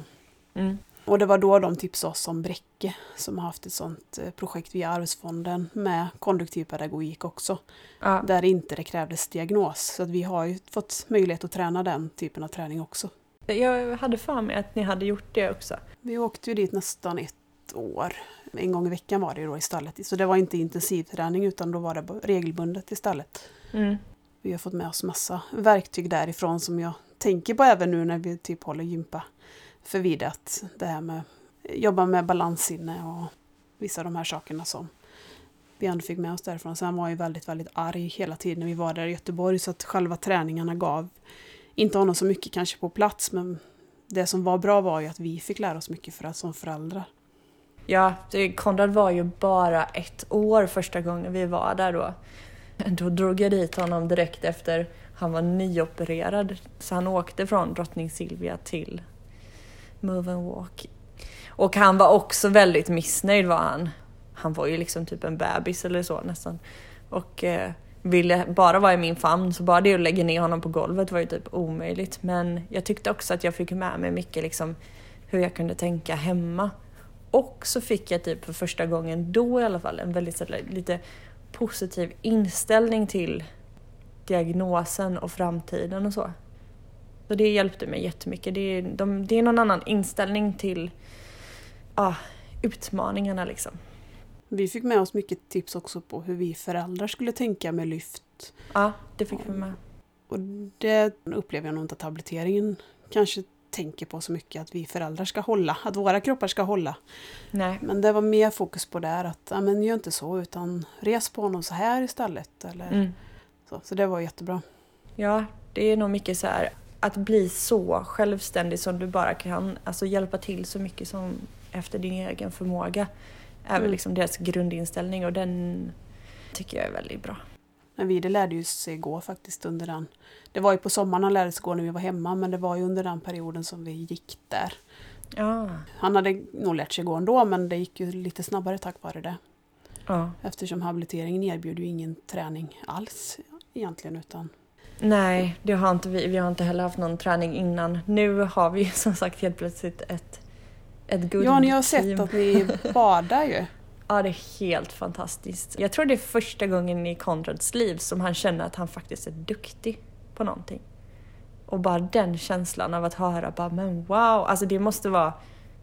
Mm.
Och det var då de tipsade oss om Bräcke som har haft ett sånt eh, projekt via Arvsfonden med konduktiv pedagogik också.
Ja.
Där inte det krävdes diagnos. Så att vi har ju fått möjlighet att träna den typen av träning också.
Jag hade för mig att ni hade gjort det också.
Vi åkte ju dit nästan ett år. En gång i veckan var det då istället. Så det var inte intensivträning utan då var det regelbundet istället.
Mm.
Vi har fått med oss massa verktyg därifrån som jag tänker på även nu när vi typ håller gympa. För vid att det här med jobba med balanssinne och vissa av de här sakerna som vi ändå fick med oss därifrån. Sen var ju väldigt, väldigt arg hela tiden när vi var där i Göteborg så att själva träningarna gav inte honom så mycket kanske på plats men det som var bra var ju att vi fick lära oss mycket för att som föräldrar.
Ja, Konrad var ju bara ett år första gången vi var där då. Då drog jag dit honom direkt efter han var nyopererad. Så han åkte från Drottning Silvia till Move and Walk. Och han var också väldigt missnöjd var han. Han var ju liksom typ en bebis eller så nästan. Och eh, ville bara vara i min famn så bara det att lägga ner honom på golvet var ju typ omöjligt. Men jag tyckte också att jag fick med mig mycket liksom hur jag kunde tänka hemma. Och så fick jag typ för första gången då i alla fall en väldigt lite positiv inställning till diagnosen och framtiden och så. Så det hjälpte mig jättemycket. Det är, de, det är någon annan inställning till ah, utmaningarna liksom.
Vi fick med oss mycket tips också på hur vi föräldrar skulle tänka med lyft.
Ja, det fick vi med.
Och det upplever jag nog inte att habiliteringen kanske tänker på så mycket att vi föräldrar ska hålla, att våra kroppar ska hålla.
Nej.
Men det var mer fokus på där att, ja men gör inte så utan res på honom så här istället. Eller
Mm.
så. så det var jättebra.
Ja, det är nog mycket så här att bli så självständig som du bara kan. Alltså hjälpa till så mycket som efter din egen förmåga. Är väl
Mm.
liksom deras grundinställning och den tycker jag är väldigt bra.
Men vi det lärde ju sig gå faktiskt under den. Det var ju på sommaren han lärde sig gå när vi var hemma men det var ju under den perioden som vi gick där.
Ja.
Han hade nog lärt sig gå ändå men det gick ju lite snabbare tack vare det.
ja.
Eftersom habiliteringen erbjuder ju ingen träning alls egentligen utan
Nej, det har inte vi. Vi har inte heller haft någon träning innan. Nu har vi som sagt helt plötsligt ett, ett guldteam.
Ja, ni har sett att ni badar ju.
Ja, det är helt fantastiskt. Jag tror det är första gången i Konrads liv som han känner att han faktiskt är duktig på någonting. Och bara den känslan av att höra bara men wow, alltså det måste vara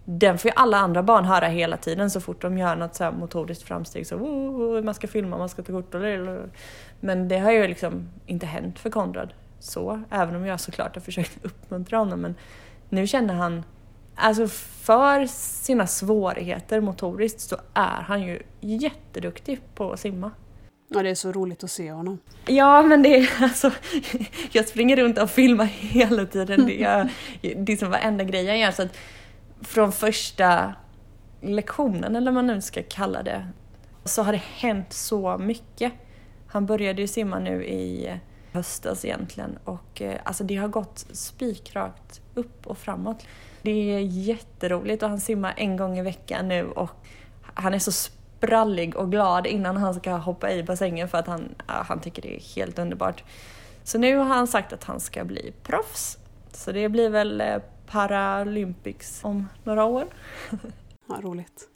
den får ju alla andra barn höra hela tiden så fort de gör något så här motoriskt framsteg. Så oh, man ska filma, man ska ta kort. Men det har ju liksom inte hänt för Konrad så, även om jag såklart har försökt uppmuntra honom. Men nu känner han, alltså för sina svårigheter motoriskt så är han ju jätteduktig på att simma.
Ja, det är så roligt att se honom.
Ja, men det är alltså, jag springer runt och filmar hela tiden. Det är, det är som varenda grej jag gör. Så att från första lektionen, eller vad man nu ska kalla det, så har det hänt så mycket. Han började ju simma nu i höstas egentligen och eh, alltså det har gått spikrakt upp och framåt. Det är jätteroligt och han simmar en gång i veckan nu och han är så sprallig och glad innan han ska hoppa i bassängen för att han, han tycker det är helt underbart. Så nu har han sagt att han ska bli proffs. Så det blir väl eh, Paralympics om några år.
ja, roligt.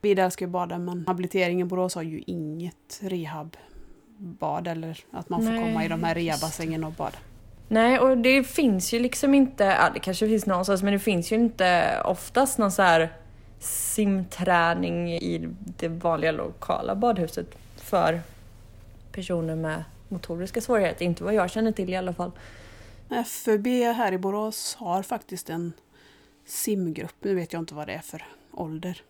Vi älskar ju bada men habiliteringen i Borås har ju inget rehabbad eller att man får Nej, komma i de här rehabbassängerna och bada.
Nej, och det finns ju liksom inte, ja det kanske finns någonstans, men det finns ju inte oftast någon så här simträning i det vanliga lokala badhuset för personer med motoriska svårigheter. Inte vad jag känner till i alla fall.
FUB här i Borås har faktiskt en simgrupp. Nu vet jag inte vad det är för ålder.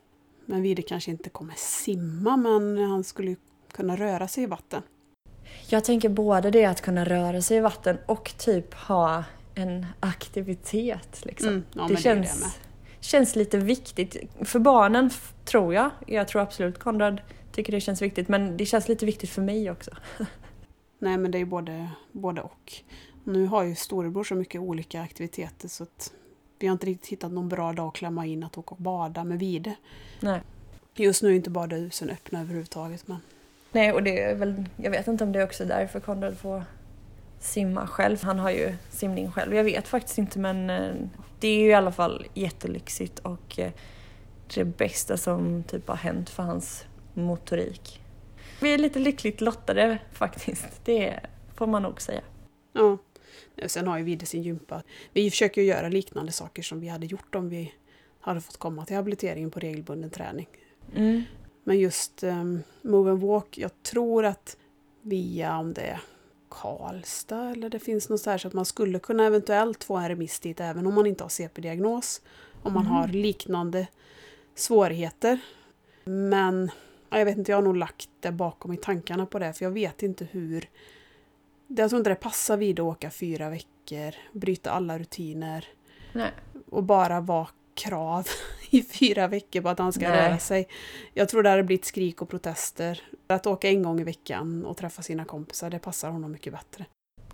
Men Vide kanske inte kommer simma, men han skulle kunna röra sig i vatten.
Jag tänker både det att kunna röra sig i vatten och typ ha en aktivitet. Liksom. Mm, ja, det, känns, det känns lite viktigt. För barnen tror jag. Jag tror absolut Konrad tycker det känns viktigt. Men det känns lite viktigt för mig också.
Nej men det är både, både och. Nu har ju storebror så mycket olika aktiviteter så att vi har inte riktigt hittat någon bra dag att klämma in att åka och bada med Vide.
Nej.
Just nu är inte badhusen öppna överhuvudtaget. Men...
Nej, och det är väl, jag vet inte om det är också därför Konrad får simma själv. Han har ju simning själv. Jag vet faktiskt inte men eh, det är ju i alla fall jättelyxigt och eh, det bästa som typ har hänt för hans motorik. Vi är lite lyckligt lottade faktiskt, det får man nog säga.
Ja. Sen har ju Vidde sin gympa. Vi försöker göra liknande saker som vi hade gjort om vi hade fått komma till habiliteringen på regelbunden träning.
Mm.
Men just um, Move and Walk, jag tror att via om det är Karlstad eller det finns något så här så att man skulle kunna eventuellt få en remiss dit även om man inte har CP-diagnos. Om man mm. har liknande svårigheter. Men jag vet inte, jag har nog lagt det bakom i tankarna på det för jag vet inte hur jag tror inte det passar vid att åka fyra veckor, bryta alla rutiner
Nej.
och bara vara krav i fyra veckor på att han ska Nej. röra sig. Jag tror det hade blivit skrik och protester. Att åka en gång i veckan och träffa sina kompisar, det passar honom mycket bättre.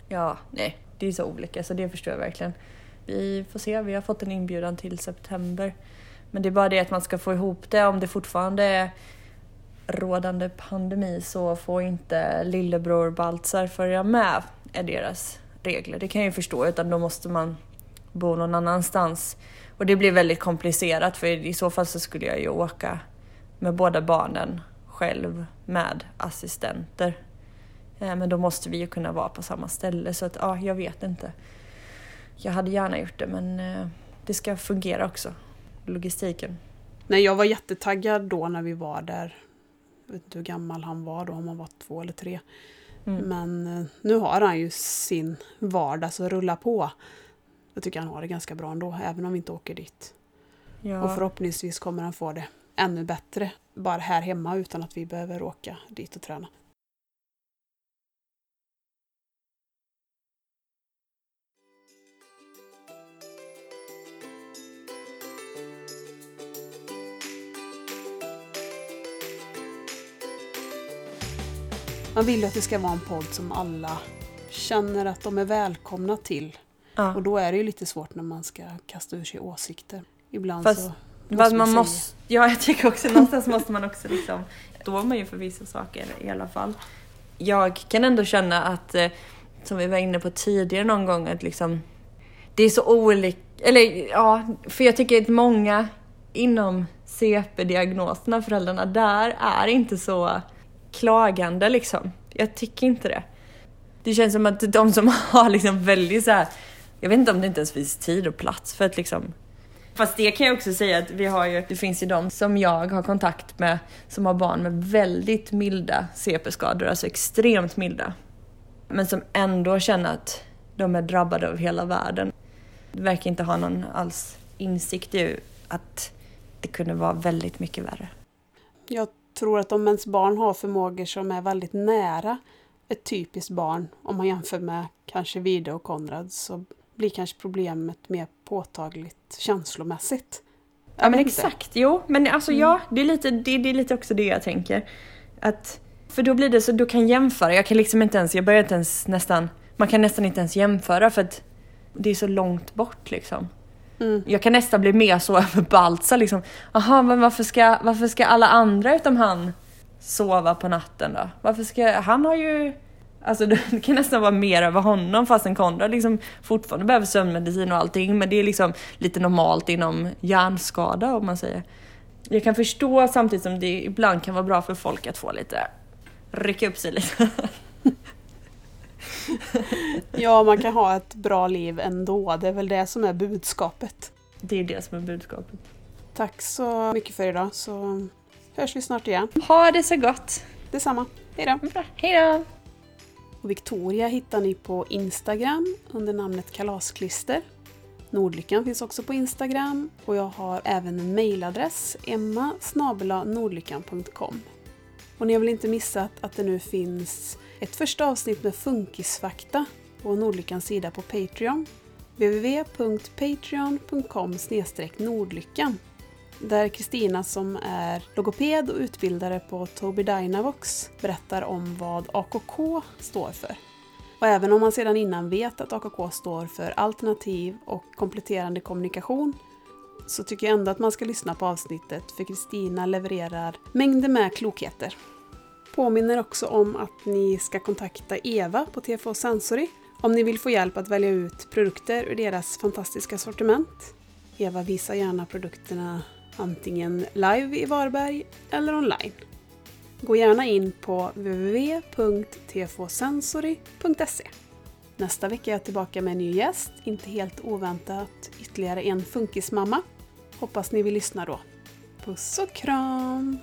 Ja, nej, det är så olika så det förstår jag verkligen. Vi får se, vi har fått en inbjudan till september. Men det är bara det att man ska få ihop det om det fortfarande är rådande pandemi så får inte lillebror Baltzar följa med, är deras regler. Det kan jag ju förstå, utan då måste man bo någon annanstans. Och det blir väldigt komplicerat för i så fall så skulle jag ju åka med båda barnen själv med assistenter. Eh, men då måste vi ju kunna vara på samma ställe så att ja, jag vet inte. Jag hade gärna gjort det men eh, det ska fungera också, logistiken.
Nej, jag var jättetaggad då när vi var där jag vet inte hur gammal han var då, om han var två eller tre. Mm. Men eh, nu har han ju sin vardag så rulla på. Jag tycker han har det ganska bra ändå, även om vi inte åker dit. Ja. Och förhoppningsvis kommer han få det ännu bättre, bara här hemma utan att vi behöver åka dit och träna. Man vill ju att det ska vara en podd som alla känner att de är välkomna till. Ja. Och då är det ju lite svårt när man ska kasta ur sig åsikter. Ibland Fast, så måste man, måste,
Ja, jag tycker också någonstans måste man också liksom... Då är man ju för vissa saker i alla fall. Jag kan ändå känna att, eh, som vi var inne på tidigare någon gång, att liksom... Det är så olika... Eller ja, för jag tycker att många inom CP-diagnoserna, föräldrarna där, är inte så klagande liksom. Jag tycker inte det. Det känns som att de som har liksom väldigt så här, jag vet inte om det inte ens finns tid och plats för att liksom Fast det kan jag också säga att vi har ju, det finns ju de som jag har kontakt med som har barn med väldigt milda CP-skador, alltså extremt milda. Men som ändå känner att de är drabbade av hela världen. Det verkar inte ha någon alls insikt i att det kunde vara väldigt mycket värre.
Jag tror att om ens barn har förmågor som är väldigt nära ett typiskt barn, om man jämför med kanske Vide och Konrad, så blir kanske problemet mer påtagligt känslomässigt.
Ja men exakt, jo men alltså mm. ja, det är, lite, det, det är lite också det jag tänker. Att, för då blir det så, du kan jämföra, jag kan liksom inte ens, jag börjar inte ens nästan, man kan nästan inte ens jämföra för att det är så långt bort liksom. Mm. Jag kan nästan bli mer så över Baltzar liksom. Jaha, men varför ska, varför ska alla andra utom han sova på natten då? Varför ska, han har ju Alltså det kan nästan vara mer över honom fastän Konrad liksom fortfarande behöver sömnmedicin och allting men det är liksom lite normalt inom hjärnskada om man säger. Jag kan förstå samtidigt som det ibland kan vara bra för folk att få lite, rycka upp sig lite.
ja, man kan ha ett bra liv ändå. Det är väl det som är budskapet.
Det är det som är budskapet.
Tack så mycket för idag så hörs vi snart igen.
Ha det så gott!
Detsamma. Hejdå!
Hejdå!
Och Victoria hittar ni på Instagram under namnet Kalasklister. Nordlyckan finns också på Instagram och jag har även en mejladress, emma nordlyckan.com. Och ni har väl inte missat att det nu finns ett första avsnitt med funkisfakta på Nordlyckans sida på Patreon. www.patreon.com nordlyckan där Kristina som är logoped och utbildare på Tobii Dynavox berättar om vad AKK står för. Och även om man sedan innan vet att AKK står för alternativ och kompletterande kommunikation så tycker jag ändå att man ska lyssna på avsnittet för Kristina levererar mängder med klokheter. Påminner också om att ni ska kontakta Eva på TFO Sensory om ni vill få hjälp att välja ut produkter ur deras fantastiska sortiment. Eva visar gärna produkterna antingen live i Varberg eller online. Gå gärna in på www.tfosensory.se Nästa vecka är jag tillbaka med en ny gäst, inte helt oväntat ytterligare en funkismamma. Hoppas ni vill lyssna då. Puss och kram!